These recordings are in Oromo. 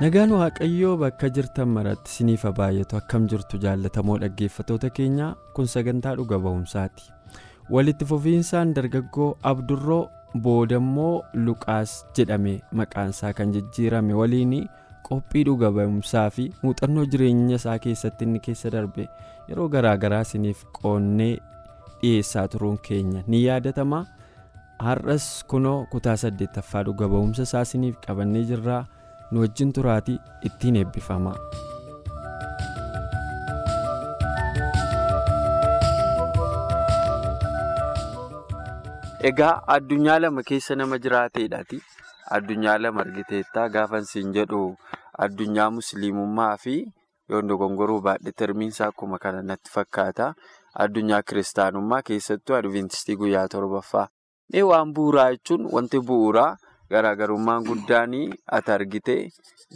Nagaan waaqayyoo bakka jirtan maratti isiniif haa baay'atu akkam jirtu jaallatamoo dhaggeeffatoota keenya kun sagantaa dhuga ba'umsaati walitti fufiinsaan dargaggoo abdurroo boodammoo luqaas jedhame maqaansaa kan jijjiirame waliin qophii dhuga ba'umsaa fi muuxannoo jireenya isaa keessatti inni keessa darbe yeroo garaagaraa isiniif qoonnee dhiyeessaa turuun keenya ni yaadatama har'as kunoo kutaa saddeettaffaa dhuga ba'umsa isaa isiniif qabannee jirraa. Nu wajjin turaatii ittiin eebbifama. egaa addunyaa lama keessa nama jiraateedhaati addunyaa lama argiteettaa gaafa siin jedhu addunyaa musliimummaa fi yoon dogongoruu baadhee termiinsaa akkuma kana natti fakkaata addunyaa kiristaanummaa keessattuu adventistii guyyaa torbaffaa mee waan bu'uuraa jechuun wanti bu'uuraa. Garaagarummaan guddaan ati argite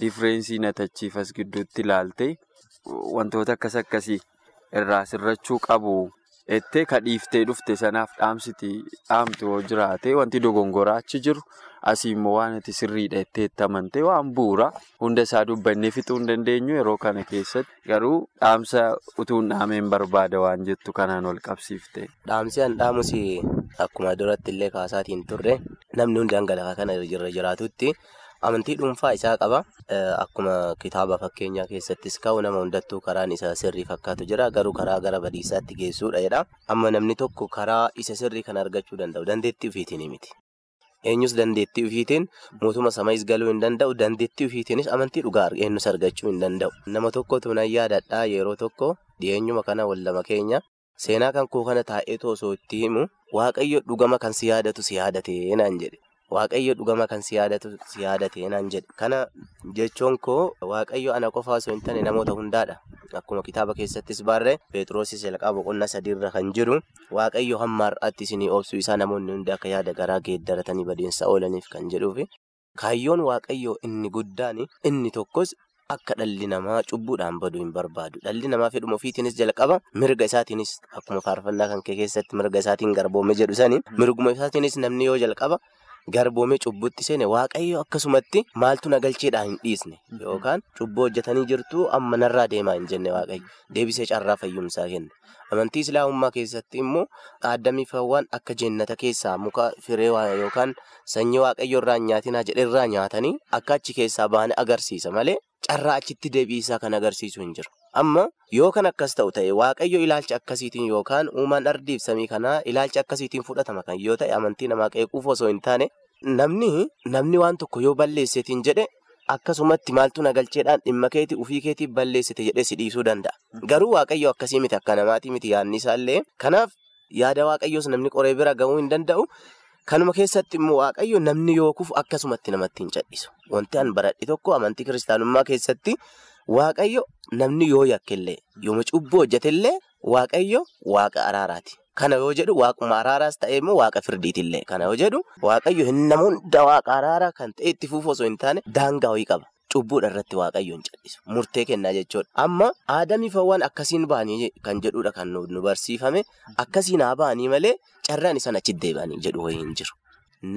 differeensii natachiifas gidduutti ilaalte wantoota akkas akkasii irraa sirrachuu qabu ettee kadhiiftee dhufte sanaaf dhaamsiti dhaamtu jiraate wanti dogongoraa achi jiru asii immoo waan ati sirriidha itti amante waan bu'uura hunda isaa dubbannee fixuu hin dandeenyu yeroo kana keessatti garuu dhaamsa utuu hin dhaameen barbaada waan jettu kanaan wal qabsiifte. Dhaamsi an dhaamus akkuma duratti illee kaasaatiin turre. Namni hundi hangalafaa kana irra jiraatutti amantii dhuunfaa isaa qaba. Akkuma kitaaba fakkeenyaa keessattis ka'u nama hundattuu karaan isa sirrii fakkaatu jira. Garuu karaa gara badiisaatti geessuudha jedha. Amma namni tokko karaa isa sirrii kana argachuu danda'u. Dandeettii ofiitiin miti. Eenyus dandeettii ofiitiin mootummaa samaayis galuu hin danda'u. Dandeettii ofiitiinis amantii dhugaa eenyus argachuu hin danda'u. Nama tokkotu nan yaadadhaa yeroo tokko dhiyeenyuma kana wallama keenya. Seenaa kan koo kana taa'ee osoo itti himu waaqayyo dhugama kan si yaadatu si yaadatee naan jedhe. Waaqayyo dhugama kan si yaadatee naan jedhe. Kana jechuun koo waaqayyo ana qofaa osoo hin taane namoota hundaadha. Akkuma kitaaba keessattis barree Peetiroosis jalqaba boqonnaa sadiirra kan jiru waaqayyo hamma har'aatti isinii obsuu isaa namoonni hundi akka yaada garaa geeddaratanii badeensa oolaniif kan jedhuufi. Kaayyoon waaqayyoo inni guddaan inni tokkos. Akka dhalli namaa cubbuudhaan baduu hin barbaadu. Dhalli namaa fedhuma ofiitiinis jalqaba mirga isaatiinis akkuma faarfannaa kan kee keessatti mirga isaatiin garboome jedhu sani mirguma isaatiinis namni yoo jalqaba garboome cubbuutti seene waaqayyo akkasumatti maaltu nagalcheedhaan hin dhiisne yookaan cubbuu hojjetanii jirtu amma narraa deemaa hin jenne waaqayyo deebisee carraa fayyumsaa kenne. Amantii islaamummaa keessatti immoo aadamii fawwaan akka jennata keessaa muka firee yookaan sanyii waaqayyo irraa hin nyaatinaa jedhe irraa nyaatanii akka achi keessaa baane agarsiisa malee. Carraa achitti deebiisaa kan agarsiisu hin jiru. Amma yoo kan akkas ta'u ta'e waaqayyo ilaalcha akkasiitiin yookaan uumaan ardiif samii kanaa ilaalcha akkasiitiin fudhatama kan yoo ta'e amantii namaa qeequuf osoo hin taane namni namni waan tokko yoo balleesseetiin jedhe akkasumatti maaltu nagalcheedhaan dhimma keetii ufii keetiif balleessite jedhee si dhiisuu danda'a. Garuu waaqayyo akkasii miti akka namaatii miti yaadni isaallee kanaaf yaada waaqayyoos namni qoree bira gahuu hin danda'u. Kanuma keessatti immoo waaqayyo namni yookuuf akkasumatti namatti hin cadhisu. Wanti an baradhi tokko amantii kiristaanummaa keessatti waaqayyo namni yoo yakkellee yooma cubbuu hojjetellee waaqayyo waaqa araaraati. Kana yoo jedhu waaquma araaraas ta'ee immoo waaqa firdiitillee. Kana yoo jedhu waaqayyo hin hunda waaqa araaraa kan ta'e itti fufu osoo hin taane daangaa wayii qaba. Cubbuudha irratti waaqayyo hin cadhisu. Murtee kennaa jechuudha. Amma aadamii fawwaan akkasiin ba'anii kan jedhudha kan nu barsiifame. Akkasiin haa ba'anii malee carraan isaan achi deebi'anii jedhu wayii hin jiru.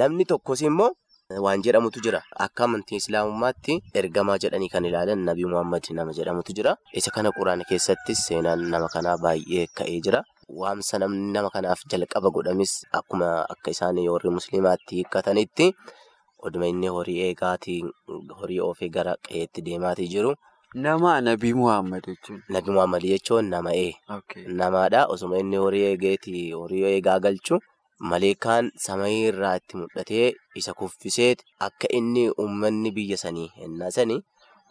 Namni tokkos immoo waan jedhamutu jira. Akka amantii islaamummaatti ergamaa jedhanii kan ilaalan Nabi Muhammad nama jedhamutu jira. Isa kana quraana keessattis seenaan nama kanaa baay'ee ka'ee jira. Waamsa namni nama kanaaf jalqaba godhamis akkuma akka isaan warri musliimaatti hiikkatanitti. Oduma inni horii eegaatiin horii oofee gara qe'eetti deemaatii jiru. Nama Nabi Muhammad jechuun. Nabi Muhammad jechuun nama ee. Namaadha. Osuma inni horii eegeeti horii eegaa galchu maleekaan samayii irraa itti mul'atee isa kuffiseet akka inni uummanni biyya sanii ennaa sanii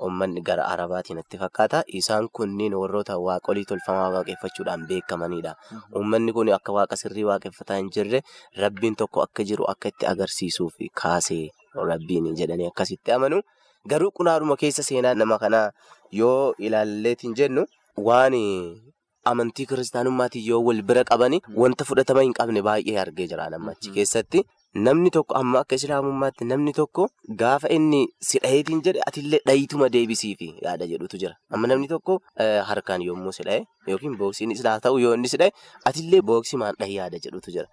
uummanni gara arabaatiin itti fakkaata. Isaan kunniin warroota waaqolii tolfamaa waaqeffachuudhaan beekamanidha. Uummanni kun akka waaqa sirrii waaqeffataa hin jirre rabbiin tokko akka jiru akka itti agarsiisuuf kaasee rabbiin jedhanii akkasitti amanu. Garuu qunaadhuma keessa seenaa nama kanaa yoo ilaalleetiin jennu waan amantii kiristaanummaatiin yoo wal bira qabani wanta fudhatama hin qabne baay'ee argee jira nama achi keessatti. Namni tokko amma akka islaamummaatti namni tokko gaafa inni si dhaheetiin jedhe atillee dhayituma deebisiifi yaada jedhutu jira. Amma namni tokko harkaan yommuu si dhahe yookiin booksiin isaa ta'u yoo inni si dhahe atillee booksimaan dhahe yaada jedhutu jira.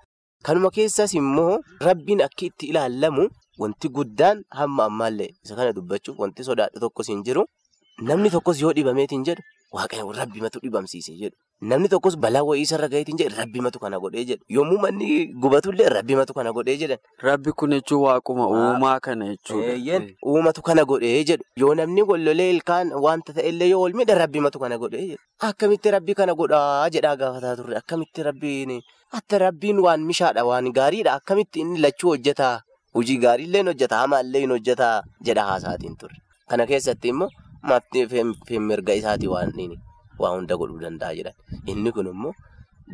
Kanuma keessas immoo rabbiin akka itti ilaallamu wanti guddaan hamma ammaallee isa kana dubbachuuf wanti sodaadhu tokkos hin jiru. Namni tokkos yoo dhibameetiin jedhu waaqayyo rabbimatu dhibamsiise jedhu. Namni tokkos balaa wayii isarra gaheetiin jedhu rabbimatu kana godhee jedhu. Yommuu manni gubatullee rabbimatu kana godhee jedhan. Rabbi kun jechuun waaquma uumaa kana jechuudha. Uumatu kana godhee jedhu. Yoo namni gollolee ilkaan wanta ta'ellee yoo ol miidha rabbimatu kana godhee jedhu. Akkamitti rabbi kana godhaa jedhaa gaafataa turre. Akkamitti rabbiin hatta rabbiin waan mishaadha waan gaariidha. Akkamitti inni lachuu hojjetaa? Hojii gaariillee hojjetaa hamaallee hin hojjetaa jedha haasaatiin turre. Kana keessatti immoo mirga isaatii waan waa hunda godhuu danda'a jedhan. Inni kun immoo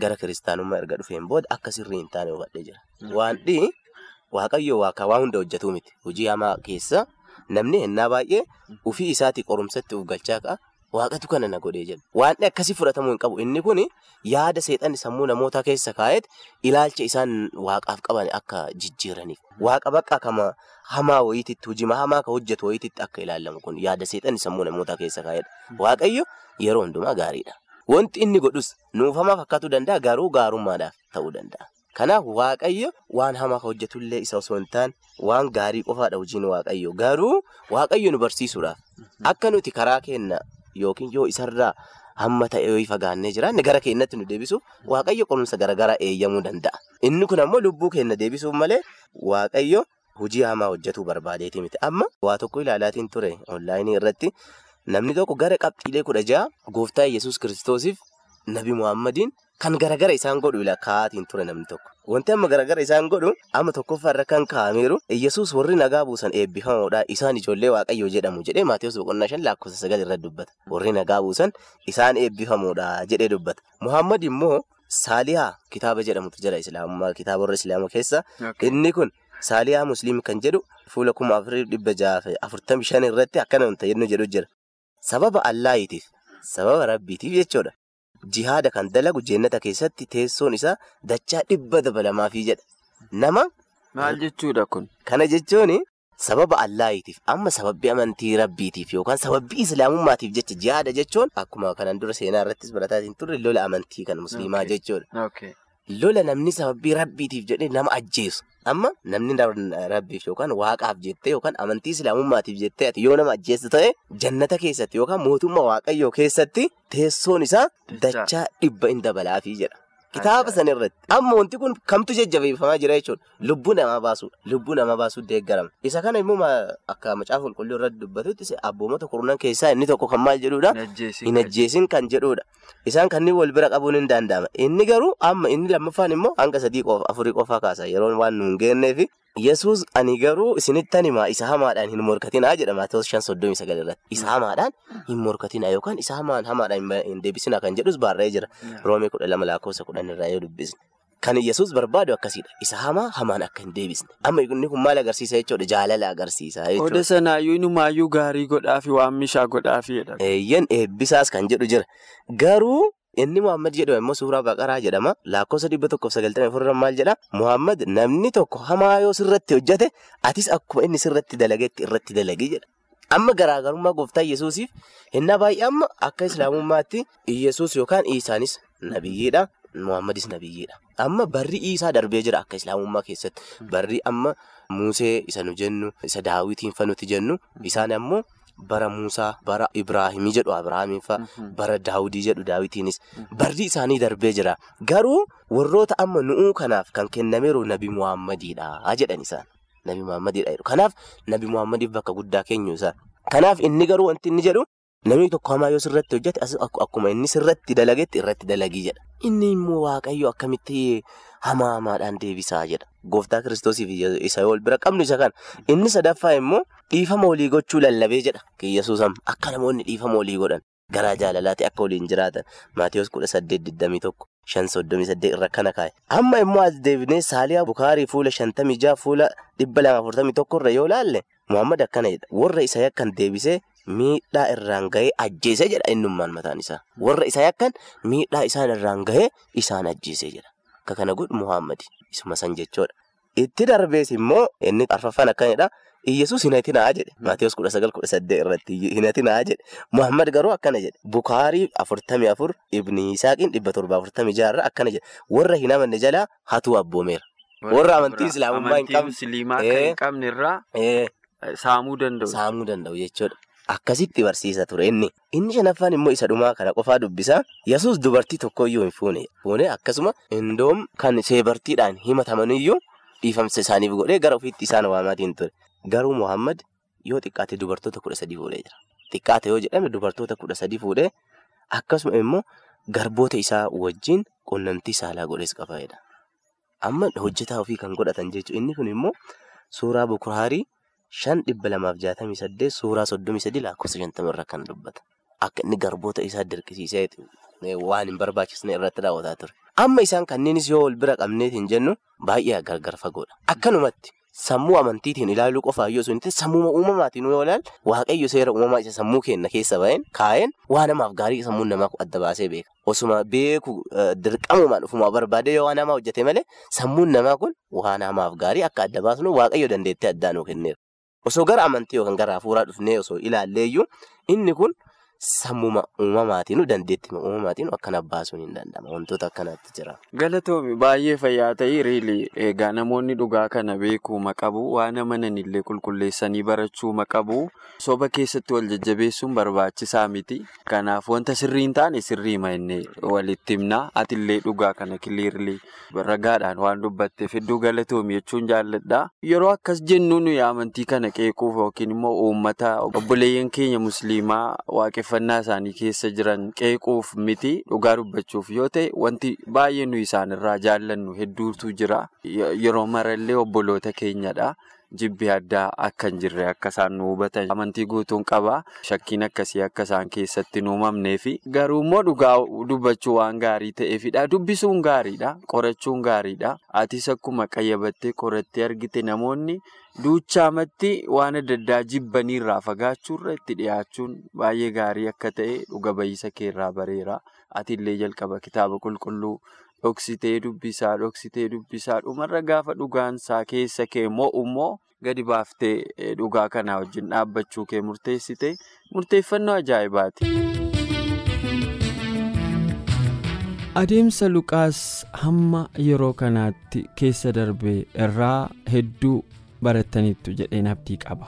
gara kiristaanummaa erga dhufeen booda akka sirrii hin taane hubadhee jira. Waanti waaqayyo waaqa waa hunda hojjetuu miti. Hojii hamaa keessa namni ennaa baay'ee ofii isaatii qorumsatti of galchaa ka'a. Waaqatu kana na godhee jedha. Waanti akkasii fudhatamuu hin qabu. Inni kun yaada seexanni sammuu namootaa keessa kaa'eet ilaalcha isaan waaqaaf qaban akka jijjiiraniif. Waaqa bakka kama hamaa wayiititti hojii hamaa ka hojjetu wayiititti akka ilaallamu kun yaada seexanni sammuu namootaa keessa kaa'edha. Waaqayyo yeroo hundumaa gaariidha. Wanti inni godhus nuuf hamaa fakkaatu danda'a garuu gaarummaadhaaf ta'uu danda'a. Kanaaf waaqayyo waan hamaa hojjetullee isa osoo hin taane waan gaarii qofaadha hojiin waaqayyo. Garuu waaqayyo nu barsiisuudhaaf akka nuti karaa keenya yookiin yoo isarraa hamma ta'e yoo fagaannee jiraanne gara keenyatti nu deebisuuf waaqayyo qorumsa garaagaraa eeyyamuu danda'a. Inni kun ammoo lubbuu keenya deebisuuf malee waaqayyo hojii hamaa hojjetuu barbaadeeti miti. Amma waa tokko ilaalaatiin ture onlaayinii irratti namni tokko gara qabxiilee kudha ja'a gooftaa Yesuus kiristoosiif nabi Muhammadiin kan garagara isaan godhu kaa'aatiin ture namni tokko. Wanti amma garagara isaan godhu amma tokkoffaarra kan kaa'ameeru Yesuus warri nagaa buusan eebbifamoodha isaan ijoollee waaqayyoo jedhamu jedhee Maatiyus boqonnaa shan lakkoofsa sagal irratti dubbata. Warri nagaa buusan isaan eebbifamoodha jedhee dubbata. Muhammad immoo Saaliyaa kitaaba jedhamutu jira Islaamummaa kitaaba warra Islaamaa keessa inni kun Saaliyaa Musliim kan jedhu fuula kuma afurii dhibba jaha afurtamii shan irratti akkana wanta jedhu jira. Sababa Allaahitiif sababa Rabbiitiif jechuudha. Jihaada kan dalagu jennata keessatti teessoon isaa dachaa dhibba dabalamaafii jedha. Nama. Maal jechuudha kun? Kana jechuun sababa Allaahitiif amma sababbii amantii Rabbiitiif yookaan sababbii Islaamummaatiif jecha jihaada jechuun akkuma kanan dura seenaa irrattis barataatiin turre lola amantii kan musliimaa jechuudha. Lola namni sababbii Rabbiitiif jedhee nama ajjeesu. Amma namni Rabbiif yookaan waaqaaf jettee yookaan amantii Islaamummaatiif jettee ati yoo nama ajjeessu ta'e jannata keessatti yookaan mootummaa waaqayyoo keessatti teessoon isaa dachaa dhibba hin dabalaafii jedha. Kitaaba sana irratti amma wanti kun kamtu jajjabeeffamaa jira jechuudha. Lubbuu namaa baasuudha. Lubbuu namaa baasuu deeggarama. Isa kana immoo akka macaafa qulqulluu irratti dubbatutti abboomota kurnan keessaa inni tokko kan maal jedhuudha? Hin ajjeesin kan jedhuudha. Isaan kanneen wal bira qabuun hin danda'ama. Inni garuu amma inni lammaffaan immoo hanga sadii qofa afurii qofaa kaasa yeroo waan nu hin geenneef. Yesuus ani garuu isinittan himaa isa hamaadhaan hin morkatinaa jedha soddomii sagal irratti. Isa hamaadhaan hin morkatinaa yookaan isa hamaan hamaadhaan hin deebisinaa kan jedhus barreeffamee jira. Roomee kudha lama lakkoofsa kudhan irraa yoo dubbisne. Kan Yesuus barbaadu akkasiidha. Isa hamaa hamaan akka hin deebisne. Amma inni kun maal agarsiisa jechuudha? Jaalala agarsiisa jechuudha. Oda sanaayyuu inumaayyuu gaarii godhaafi waan mishaa godhaafi jedhama. Eeyyan eebbisaas kan jedhu jira. Garuu Inni Muhammad jedhamu immoo suuraa baqaraa jedhama. Lakkoofsa dhibba tokkoof sagaltamii afurran maal jedha? Muhammad namni tokko hamaa yoo sirratti hojjete atis akkuma inni sirratti dalagetti irratti dalagi jedha. Amma garaagarummaa gooftaa Yesuusiif innaa baay'ee amma akka islaamummaatti Yesuus yookaan Iisaanis nabiyyiidha. Muhammadis nabiyyiidha. Amma barri Iisaa darbee jira akka islaamummaa keessatti. Barri amma Musee isa nu jennu isa Daawitiin fa nuti jennu isaan ammoo. Bara Muusaa, bara Ibraahimii jedhu Abiraamiin fa'a, bara Daawudii jedhu Daawitiinis barri isaanii darbee jira. Garuu warroota amma nu'uu kanaaf kan kennameeru Nabi Muhammadiidha jedhan isaan. Nabi Muhammadiidha jedhu. Kanaaf Nabi Muhammadiif bakka guddaa keenyu isaan. Kanaaf inni garuu wanti inni jedhu namni tokko hamaa yoo sirratti hojjete akkuma inni sirratti dalagetti irratti dalagii jedha. Inni immoo Waaqayyo akkamitti hamaa hamaadhaan deebisaa jedha. Gooftaa kiristoosiif isa wal bira qabnu isa kana. Inni sadaffaa immoo dhiifama walii gochuu lallabee jedha. Yesuus akka namoonni dhiifama walii godhan garaa jaalalaatti akka waliin jiraatan Maatiyus kudha saddeet digdamii tokko shan soddomii saddeet irra kana kaa'e. Amma immoo as deebinee saaliyaa bukaarii fuula shantamii jaha fuula dhibba lama afurtamii tokko irra yoo laalle Muhammad akkana jedha. Warra isa yakkan deebisee miidhaa irraan gahee ajjeese jedha innummaan mataan isaa. Warra isa yakkan miidhaa isaan irraan gahee isaan ajjeese jedha. Akka kana godhu Muhammad isuma san jechoodha. Itti darbees immoo inni arfaffaan akkanidha. Iyyasuus hin hatinaa jedhe. Maatiyus kudha sagal kudha saddeet irratti hin hatinaa jedhe. Muhammad garuu akkana jedhe. Bukaarii afurtamii afur Ibni Yisaaqiin dhibba torba afurtamii jaha akkana jedhe. Warra hin amanne jalaa hatuu abboomeera. Warra amantii islaamummaa hin qabne. Irraa. Saamuu danda'u jechuudha. Akkasitti barsiisa ture inni. Inni shanaffaan immoo isa dhumaa kana qofaa dubbisa. Yesuus dubartii tokkoyyuu hin fuune. Fuune akkasuma indoom kan seebartiidhaan himatamaniyyuu dhiifamsa isaaniif godhee gara ofiitti isaan waamaatiin ture. Garuu Muhammad yoo xiqqaate dubartoota kudha sadii fuudhee jira. Xiqqaate yoo jedhame dubartoota kudha sadii fuudhee akkasuma immoo garboota isaa wajjin qunnamtii saalaa godhees qabaadha. Amma hojjetaa ofii kan godhatan jechuudha. Inni kun immoo suuraa Bukaarii shan dhibba lamaaf jaatamii saddeet suuraa soddomii sadii lakkoofsa shantama irra kan dubbata. Akka inni garboota isaa dirqisiisee waan hin barbaachisne irratti raawwataa ture. Amma isaan kanneenis yoo wal bira qabneet hin jennu baay'ee gargar fagoodha. Akkanumatti sammuu amantiitiin ilaaluu qofaa yoo sun sammuu uumamaatiin yoo ilaalu waaqayyo seera uumamaa isa sammuu keenya keessa baheen kaa'een waa namaaf gaarii sammuun namaa adda baasee beeka. Osuma beeku dirqamumaan ofuma barbaadee yoo waa namaa hojjete malee sammuun namaa kun waa namaaf gaarii akka adda baasnu waaqayyo dandeettee addaa nuu kenneera. Osoo gara amantii yookaan gara hafuuraa dhufnee osoo ilaalleeyyuu inni kun sammuma uumamaatiin dandeettii uumamaatiin akkana baasuun hin danda'ama. Wantoota akkanaatti jira. Galatoomi baay'ee fayyaa ta'e reeli egaa namoonni dhugaa kana beekuuma qabu waan amananillee qulqulleessanii barachuuma qabu soba keessatti wal jajjabeessuun barbaachisaa miti. Kanaaf wanta sirrii hin taane sirriima inni walitti himna atillee dhugaa kana kiliirli ragaadhaan waan dubbatteef hedduu galatoomi jechuun jaalladha. Yeroo akkas jennu nuyi amantii kana qeequuf yookiin immoo uummata obboleeyyan keenya musliimaa waaqeffannaa isaanii keessa jiran qeequuf miti dhugaa dubbachuuf yoo ta'e wanti baay'ee nuyi isaanirraa jaallannu hedduutu jira. Yeroo marallee obboloota keenyadha. Jibbi addaa akka hin jirre akka isaan nu hubatan amantii guutuun qaba. Shakkiin akkasii akka isaan keessatti hin uumamneefi. Garuu immoo dhugaa dubbachuu waan gaarii ta'eefidha. Dubbisuun gaariidha. Qorachuun gaariidha. Atis akkuma qayyabattee qorattee argite namoonni duuchaamatti waan adda addaa jibbaniirraa fagaachuurra itti dhiyaachuun baay'ee gaarii akka ta'e dhuga ba'iisa keerraa bareera. Atillee jalqaba kitaaba qulqulluu. Dhoksitee dubbisaa dhoksitee dubbisaa dhumarra gaafa dhugaansaa keessa kee mo'u immoo gadi baaftee dhugaa kanaa wajjin dhaabbachuu kee murteessite murteeffannoo ajaa'ibaati. Adeemsa Luqaas hamma yeroo kanaatti keessa darbe irraa hedduu barattaniittu jedheen abdii qaba.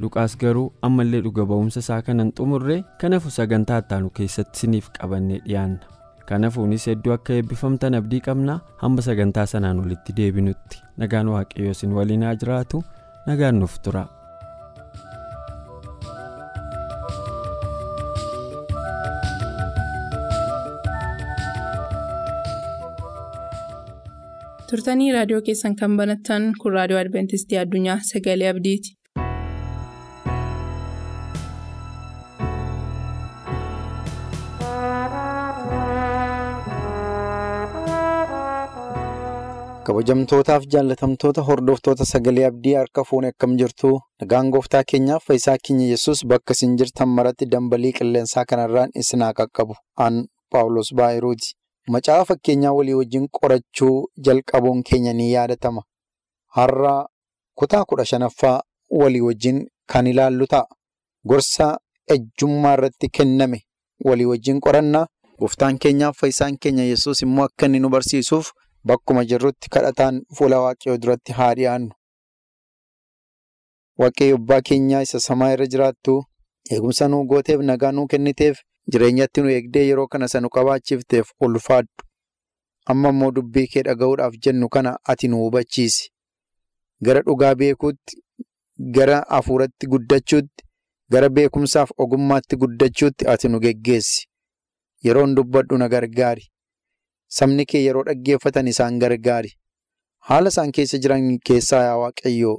Luqaas garuu ammallee dhuga ba'umsa isaa kanan xumurre kanaafuu sagantaa ittaanu keessatti siniif qabannee dhiyaanna. Kanafuunis hedduu akka eebbifamtan abdii qabna hamma sagantaa sanaan walitti deebinutti nagaan waaqayyoo isin waliin haa jiraatu nagaan nuuf tura. turtanii raadiyoo keessan kan banattan kun raadiyoo adventistii addunyaa sagalee abdiiti. Kabajamtootaaf jaallatamtoota hordoftoota sagalee abdii harka fuune akkam jirtu. Nagaan gooftaa keenyaaf fayyisaa keenya yesus bakka isin jirtan maratti dambalii qilleensaa kanarraan isin haa qaqqabu. Aan paawulos baayiruuti macaafa fakkeenyaa walii wajjin qorachuu jalqabuun keenya ni yaadatama. Har'a kutaa kudha shanaffaa walii wajjin kan ilaallu ta'a. Gorsa ejjummaa irratti kenname walii wajjin qorannaa gooftaan keenyaaf fayyisaan keenya yesus immoo akka inni nu barsiisuuf. Bakkuma jirrutti kadhataan fuula waaqayyoo duratti haa dhiyaannu. Waaqayyo abbaa keenyaa isa samaa irra jiraattu eegumsa nuu gooteef nagaa nuu kenniteef jireenyatti nu eegdee yeroo kana isa nu qabaachifteef ulfaadhu. Amma immoo dubbii kee dhaga'uudhaaf jennu kana ati nu hubachiisi. Gara dhugaa beekuutti, gara hafuuratti guddachuutti, gara beekumsaaf ogummaatti guddachuutti ati nu geggeessi. Yeroon dubbadhu na gargaari. Sabni kee yeroo dhaggeeffatan isaan gargaari. haala isaan keessa jiran keessaa yaa waaqayyoo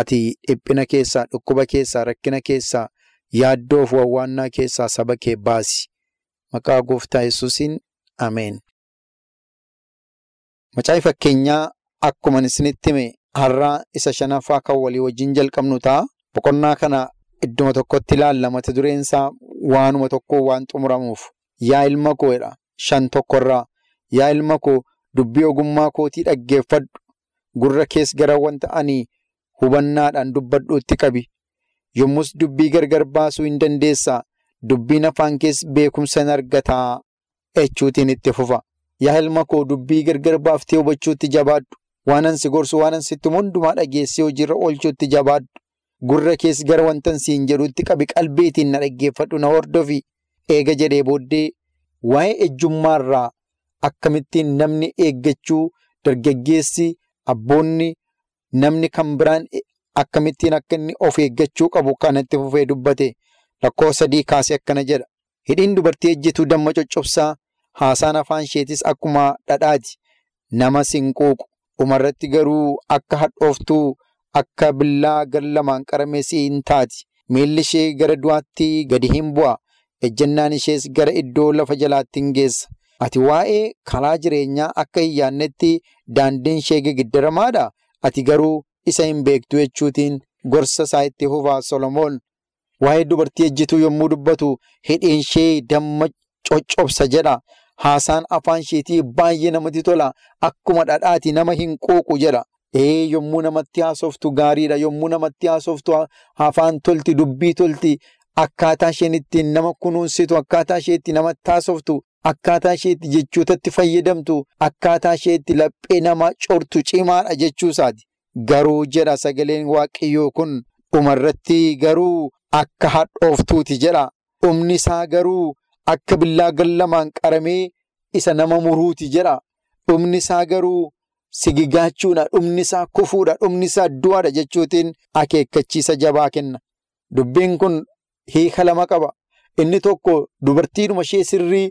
ati dhiphina keessaa dhukkuba keessaa rakkina keessaa yaaddoo fi wawwaannaa keessaa saba kee baasi maqaa gooftaa yesuusiin ameen. Macaafa fakkeenyaa akkuma isinitti hime har'aa isa shanaffaa kan walii wajjin jalqabnu ta'a. Boqonnaa kana idduma tokkotti ilaalla mata dureen waanuma tokko waan xumuramuuf. Yaa ilma koo jedha shan tokkorraa. Yaa ilma koo dubbii ogummaa kootii dhaggeeffadhu. Gurra kees gara wanta ani hubannaadhaan dubbadhuutti qabi. Yommus dubbii gargar baasuu hin dandeessaa. Dubbiin afaan kees beekumsa hin argataa jechuutiin itti fufa. Yaa ilma koo dubbii gargar baaftee hubachuutti jabaadhu. Waan ansi gorsu waan ansitti hundumaa dhageessee hojiirra oolchuutti jabaadhu. Gurra kees gara wanta siin jedhuutti qabi qalbeetiin na dhaggeeffadhu na hordofi. Eega jedhee booddee waa'ee ejjummaarraa akkamittiin namni eeggachuu dargaggeessi abboonni namni kan biraan akkamittiin akka inni of eeggachuu qabu kanatti fufee dubbate lakkoo sadii kaasee akkana jedha. Hidhiin dubartii ejjituu damma coccobsaa haasaan afaan isheetis akkuma dhadhaati. Nama sinquuqu dhumarratti garuu akka hadhooftuu akka billaa gar lamaan qaramee siin taati. Miilli ishee gara du'aatti gadi hin bu'a. Ejjennaan ishees gara iddoo lafa jalaatti hin geessa. Ati waa'ee karaa jireenyaa akka hin yaadnetti daandiin ishee gegiddaramaadha. Ati garuu isa hin beektu jechuutiin gorsa isaa itti fufaa Solomoon. Waa'ee dubartii ejjituu yommuu dubbatu hidhiin ishee damma coccobsa jedha. Haasaan afaan isheetii baay'ee namatti tola. Akkuma dhadhaati nama hin quuqu jedha. Ee yommuu namatti haasoftu gaariidha. Yommuu namatti haasoftu afaan tolti, dubbii tolti. Akkaataa isheen ittiin nama kunuunsitu, akkaataa ishee namatti haasoftu, akkaataa ishee itti jechootatti fayyadamtu, akkaataa ishee itti laphee nama cortu cimaadha jechuusaati. Garuu jedha sagaleen waaqayyoo kun dhumarratti garuu akka hadhooftuuti jedha. Dhumni isaa garuu akka billaa gar lamaan qaramee isa nama muruuti jedha. Dhumni isaa garuu sigigaachuudha. Dhumni isaa kufuudha. Dhumni isaa du'aadha jechuutiin akeekkachiisa jabaa kenna. Dubbiin kun hiika lama qaba. Inni tokko dubartiidhuma ishee sirrii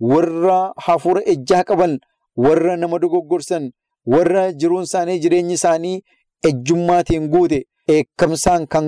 warra hafuura ejjaa qaban, warra nama dogoggorsan, warra jiruun isaanii jireenyi isaanii ejjummaatiin guute, eekkamsaan kan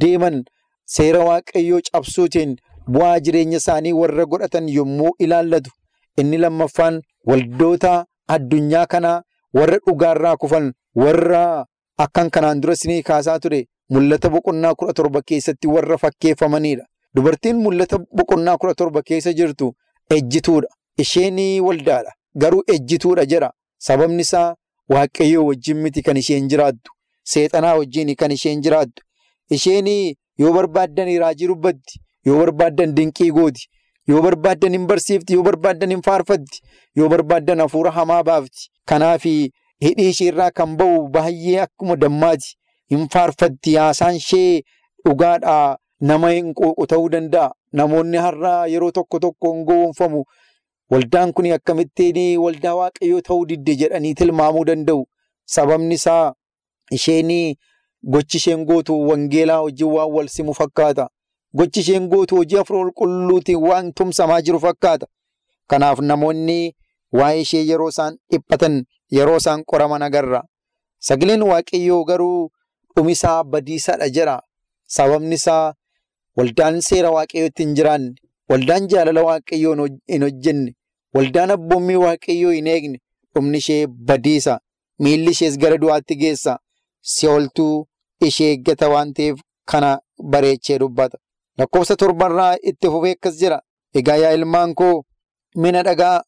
deeman seera waaqayyoo cabsuutiin bu'aa jireenya isaanii warra godhatan yommuu ilaallatu. Inni lammaffaan waldoota addunyaa kanaa warra dhugaarraa kufan, warra akkan kanaan dura isinii kaasaa ture. Mul'ata boqonnaa kudha torba keessatti warra fakkeeffamanidha. Dubartiin mul'ata boqonnaa kudha torba keessa jirtu ejjituudha. Isheen waldaadha. Garuu ejjituudha jedha. Sababni isaa waaqayyoo wajjin miti kan isheen jiraattu. Seexanaa wajjin kan isheen jiraattu. Isheen yoo barbaaddan raajii dubbatti. Yoo barbaaddan dinqii gooti. Yoo barbaaddan hin barsiifti. Yoo barbaaddan hin faarfatti. Yoo barbaaddan hafuura hamaa baafti. Kanaaf hidhii isheerraa kan ba'u baay'ee akkuma dammaati. hin faarfatti haasaan ishee dhugaadhaa nama hin quuqu ta'uu danda'a. Namoonni har'aa yeroo tokko tokko hin gowwoomfamu. Waldaan kun akkamittiin waldaa waaqayyoo ta'uu didde jedhanii tilmaamuu danda'u. Sababni isaa isheen gochi isheen gootu wangeelaa wajjin waan wal simu fakkaata. Gochi isheen gootu hojii hafuura qulqulluutiin waan tumsamaa jiru fakkaata. Kanaaf namoonni waa'ee ishee yeroo isaan dhiphatan yeroo isaan qoraman agarra. Sagaleen waaqayyoo garuu dhumisaa badiisaadha jedha. Sababni isaa waldaan seera waaqayyootti hin jiraanne, waldaan jaalala waaqayyoo hin hojjenne, waldaan abboommii waaqayyoo hin eegne, dhumni ishee badiisa. Miilli ishees gara du'aatti geessa. Si'ooltuu ishee eeggata waan ta'eef kana bareechee dubbata. Lakkoofsa torbarraa itti fufee akkas jira. Egaa yaa ilmaan koo mina dhagaa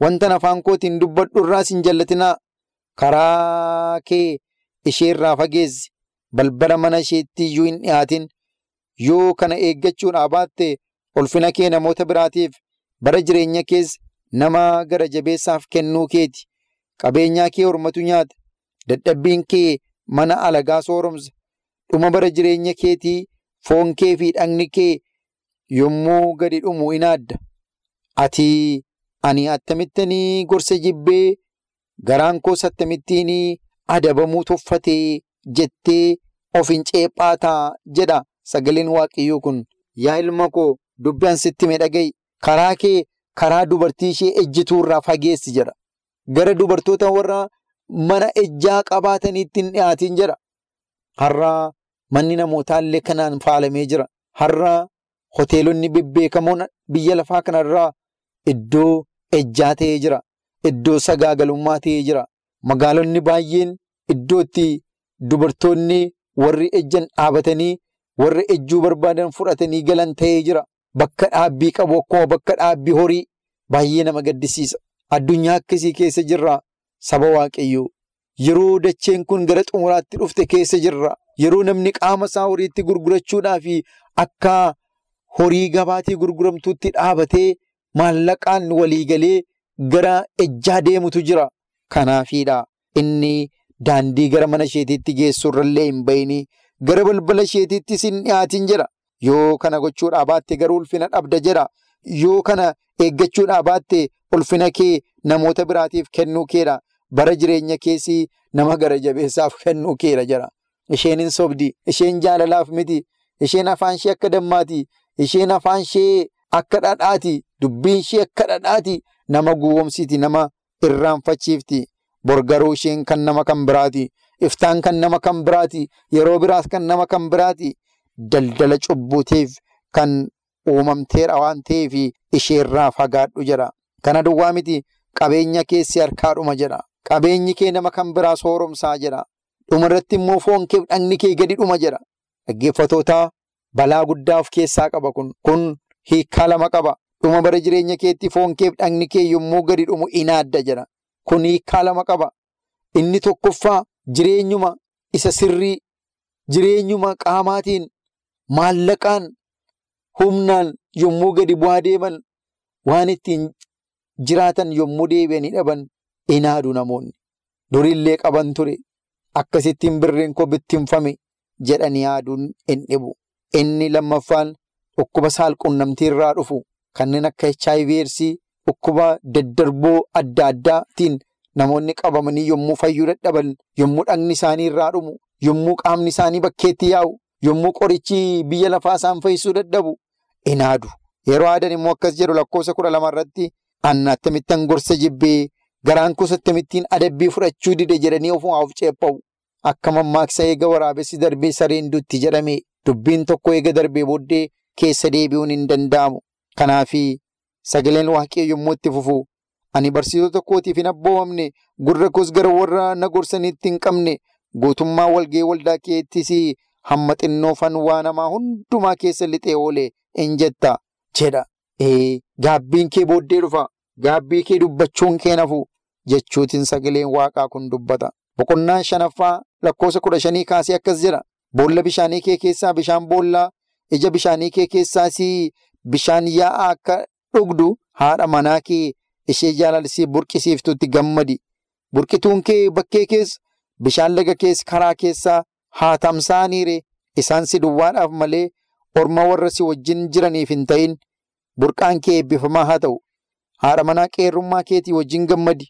wanta afaan kootiin dubbadhu irraas hin jallatinaa. Karaa kee ishee irraa fageessi. Balbala mana isheetti iyyuu hin dhiyaatin. Yoo kana eeggachuudhaa baatte ulfina kee namoota biraatiif bara jireenya kees nama gara jabeessaaf kennuu keeti. Qabeenyaa kee hormatu nyaata. Dadhabbiin kee mana alagaa sooromsa. Dhuma bara jireenya keetii foon kee fi dhagni kee yommuu gadi dhumu in adda. Ati ani attamittiin gorsa jibbee garaan koos attamittiin adabamuu tuffatee jettee of hin ceephaataa jedha sagaleen waaqayyoo kun. Yaa ilma koo dubbiin sitti miidhaga'i. Karaa kee karaa dubartii ishee ejjituu irraa fageessi jedha. Gara dubartoota warra mana ejjaa qabaatanii ittiin dhiyaatiin jira. Har'aa manni namootaallee kanaan faalamee jira. Har'aa hoteelonni bebbeekamoon biyya lafaa kanarraa iddoo ejjaa ta'ee jira. Iddoo sagaagalummaa ta'ee jira. Magaalonni baay'een iddoo itti dubartoonni warri ejjan dhaabatanii warri ejjuu barbaadan fudhatanii galan ta'ee jira. Bakka dhaabbii qabu akkuma bakka dhaabbii horii baay'ee nama gaddisiisa. Addunyaa akkasii keessa jirra saba waaqayyoo. Yeroo dacheen kun gara xumuraatti dhufte keessa jirra. Yeroo namni qaama isaa horiitti gurgurachuudhaa fi akka horii gabaatii gurguramtuutti dhaabatee maallaqaan waliigalee gara ejjaa deemutu jira. Kanaafiidha inni daandii gara mana isheetiitti geessurrallee hin bayinii gara balbala isheetiittis hin dhiyaatin jira. Yoo kana gochuudhaa baatte garuu ulfina dhabda jira. Yoo kana eeggachuudhaa baatte ulfina kee namoota biraatiif kennuu keedha. Bara jireenya keessii nama gara jabeessaaf kennuu keedha jira. Isheen hin sobdi. Isheen jaalalaaf miti. Isheen afaan ishee akka dammaati. Isheen afaan ishee akka dhadhaati. Dubbiin ishee akka dhadhaati. Nama gowwoomsiti. Nama irraanfachiifti. Borgaruu isheen kan nama kan biraati. Iftaan kan nama kan biraati. Yeroo biraas kan nama kan biraati. Daldala cubbuutiif kan uumamteedha waan ta'eef isheerraa fagaadhu jedha. Kana duwwaa miti qabeenya keessi harkaadhuma jedha. Qabeenyi kee nama kan biraa sooromsaa jedha. Dhumarratti immoo foon kee dhagni kee gadi dhuma jedha. Dhaggeeffatootaa balaa guddaa of keessaa qaba kun. Kun hiikkaa lama qaba. Dhuma bara jireenya keetti foon kee dhagni kee yommuu gadi dhumu inaadda jedha. Kun hiikkaa lama qaba. Inni tokkoffaa jireenyuma isa sirrii jireenyuma qaamaatiin maallaqaan humnaan yommuu gadi bu'aa deeman waan ittiin jiraatan yommuu deebi'anii dhaban inaadu namoonni. Durillee qaban ture. Akkasittiin birreen koo bittinfame jedhanii yaaduun hin dhibu. Inni lammaffaan dhukkuba saalqunnamtii irraa dhufu kanneen akka HIV dhukkuba daddarboo adda addaatiin namoonni qabamanii yommuu fayyuu dadhaban yommuu dhagni isaanii irraa dhumu yommuu qaamni isaanii bakkeetti yaa'u yommuu qorichi biyya lafaa isaan fayyisuu dadhabu inaadu. Yeroo aadan immoo akkas jedhu lakkoofsa kudha lama irratti anna akkamittan gorsa jibbee garaan kuusa akkamittiin adabbii fudhachuu dide jedhanii ofumaa of ceepha'u. Akka mammaaksa eega waraabessi darbee sareen dutti jedhame dubbiin tokko eega darbee booddee keessa deebi'uun hin danda'amu. Kanaafi sagaleen waaqayyo yommuu itti fufu ani barsiisota kootiif hin abboomamne gurra koos gara warra na gorsaniitti hin qabne guutummaa walgee waldaa keettis hamma xinnoofan waa namaa hundumaa keessa lixee oole in jetta jedha. Gaabbiin kee booddee dhufa. Gaabbii kee dubbachuun kee nafu jechuutiin sagaleen waaqaa kun dubbata. Boqonnaan shanaffaa lakkoofsa kudha shanii kaasee akkas jedha. Boolla bishaanii kee keessaa bishaan boollaa ija bishaanii kee keessaas bishaan yaa'aa akka dhugdu haadha manaa kee ishee jaalalisii burqisiiftutti gammadi. Burqituun kee bakkee keessa bishaan laga keessa karaa keessaa haa tamsa'aniire isaan si duwwaadhaaf malee orma warra si wajjin jiraniif hin ta'in burqaan kee eebbifamaa haa ta'u. Haadha manaa qeerrummaa keetii wajjin gammadi.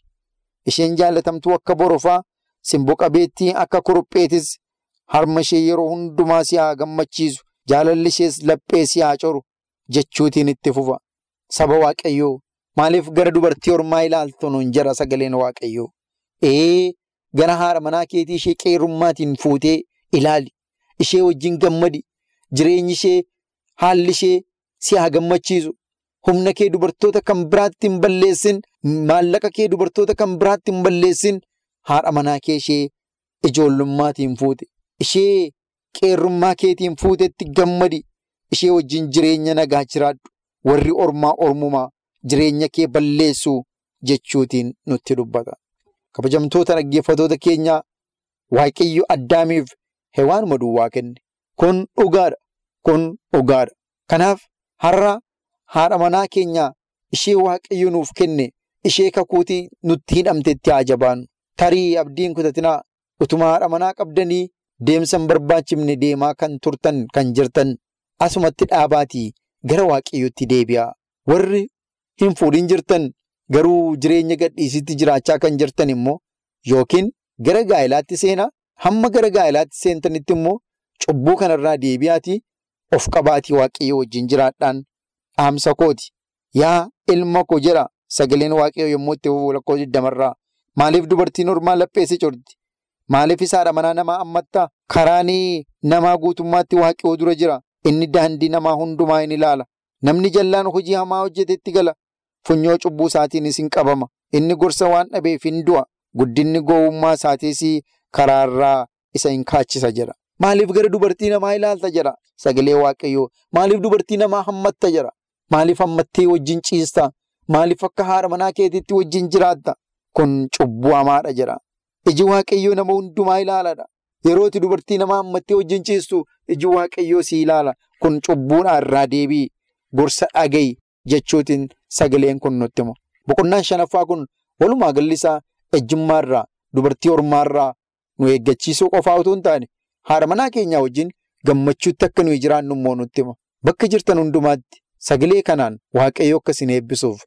Isheen jaalatamtuu akka borofaa simbo qabeettii akka kurupheetis harma ishee yeroo hundumaa si haa gammachiisu. Jaalalli ishees laphee si haa coru jechuutiin itti fufa. Saba Waaqayyoo maaliif gara dubartii ormaa ilaaltu nuun jira sagaleen Waaqayyoo? Ee gara haadha manaa keetii ishee qeerrummaatiin fuutee ilaali. Ishee wajjin gammadi. Jireenyi ishee haalli ishee si haa gammachiisu. Humna kee dubartoota kan biraatti hin balleessin. Maallaqa kee dubartoota kan biraatti hin balleessin. Haadha manaa kee ishee ijoollummaatiin fuute. Ishee qeerrummaa keetiin fuutetti gammadi. Ishee wajjin jireenya nagaa jiraadhu. Warri ormaa ormumaa jireenya kee balleessu jechuutiin nutti dubbata. Kabajamtoota dhaggeeffatoota keenyaa Waaqayyo addaamiif hewaanuma duwwaa kenne. Kun dhugaadha. Kun dhugaadha. Kanaaf har'a haadha manaa keenya ishee Waaqayyo nuuf kenne ishee kakuutii nutti hidhamtetti haa jabaannu. Tarii abdiin kutatinaa utuma haadha manaa qabdanii deemsa hin barbaachifne deemaa kan turtan kan jirtan asumatti dhaabaatii gara Waaqayyootti deebi'aa. Warri hin fuudhin jirtan garuu jireenya gadhiisitti jiraachaa kan jirtan immoo yookiin gara gaa'ilaatti seenaa hamma gara gaa'ilaatti seentanitti immoo cubbuu kanarraa deebi'aatii of qabaatii Waaqayyo wajjin jiraadhaan dhaamsa kooti. Yaa ilma koo jedha sagaleen Waaqayyo yommuu itti fufu lakkoo digdamarraa Maaliif dubartiin ormaa lapheessi corti? Maaliif haadha manaa namaa ammattaa? Karaan namaa guutummaatti waaqayyoo dura jira. Inni daandii namaa hundumaa in ilaala. Namni jallaan hojii hamaa hojjetetti gala. Funyoo cubbuu isaatiinis hin qabama. Inni gorsa waan dhabeef hin du'a. Guddinni gowwummaa isaatiis karaarraa isa hin kaachisa jedha. Maaliif gara dubartii namaa ilaalta jedha sagalee waaqayyoo. Maaliif dubartii namaa hammatta jedha. Maaliif hammattee wajjin ciista? Maaliif akka haadha manaa keetiitti wajjin jiraatta? Kun cubbuu hamaadha jedha. Iji waaqayyoo nama hundumaa ilaaladha. Yeroo itti dubartii namaa hammattee wajjin ciistu iji waaqayyoo si ilaala. Kun cubbuudhaa irraa deebii gorsa dhaga'i jechuutiin sagaleen kun nutti hima. Boqonnaan shanaffaa kun walumaa galli isaa ejjummaarraa dubartii ormaarraa nu eeggachiisuu qofaa otoo hin taane haadha manaa keenyaa wajjin gammachuutti akka nuyi jiraannu immoo nutti hima. Bakka jirtan hundumaatti sagalee kanaan waaqayyoo akka isin eebbisuuf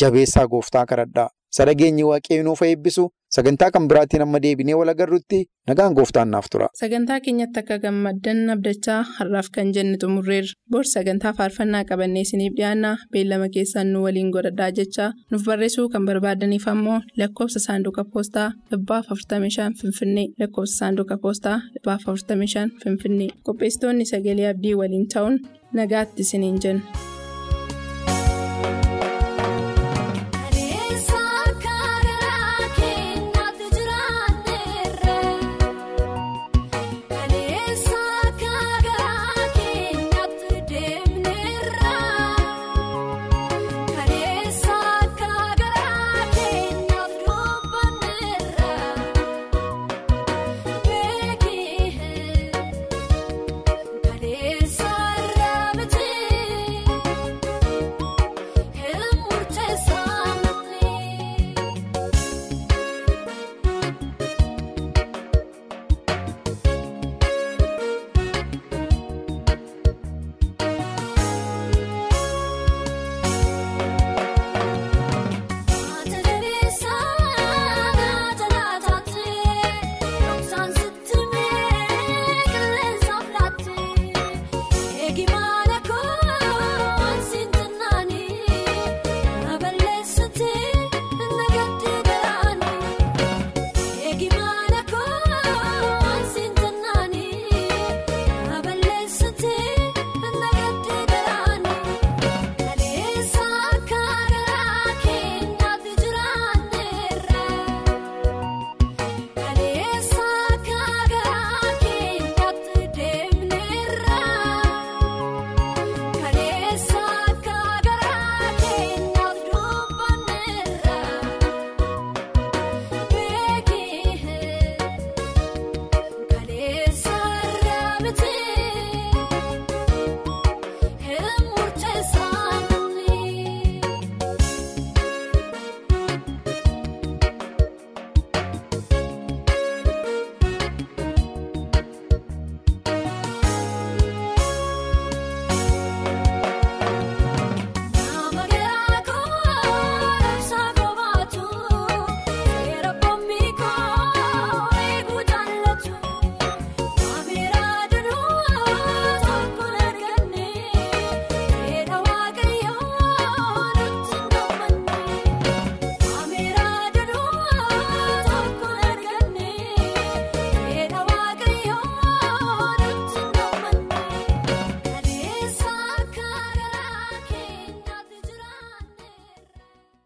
jabeessaa gooftaa kadhadhaa. Sadageenyi waaqayyoo nuuf eebbisu sagantaa kan biraatiin amma deebinee wal agarrutti nagaan gooftaan naaf tura. Sagantaa keenyatti akka gammaddan abdachaa har'aaf kan jenne xumurreerra. Bor sagantaa faarfannaa qabannee isiniif dhiyaanna beellama keessaan nu waliin godhadhaa jechaa nuuf barreessuu kan barbaadaniif ammoo lakkoofsa saanduqa poostaa dhibbaaf 45 finfinnee lakkoofsa saanduqa poostaa dhibbaaf 45 finfinnee qopheessitoonni sagalee abdii waliin ta'uun nagaatti isiniin jenna.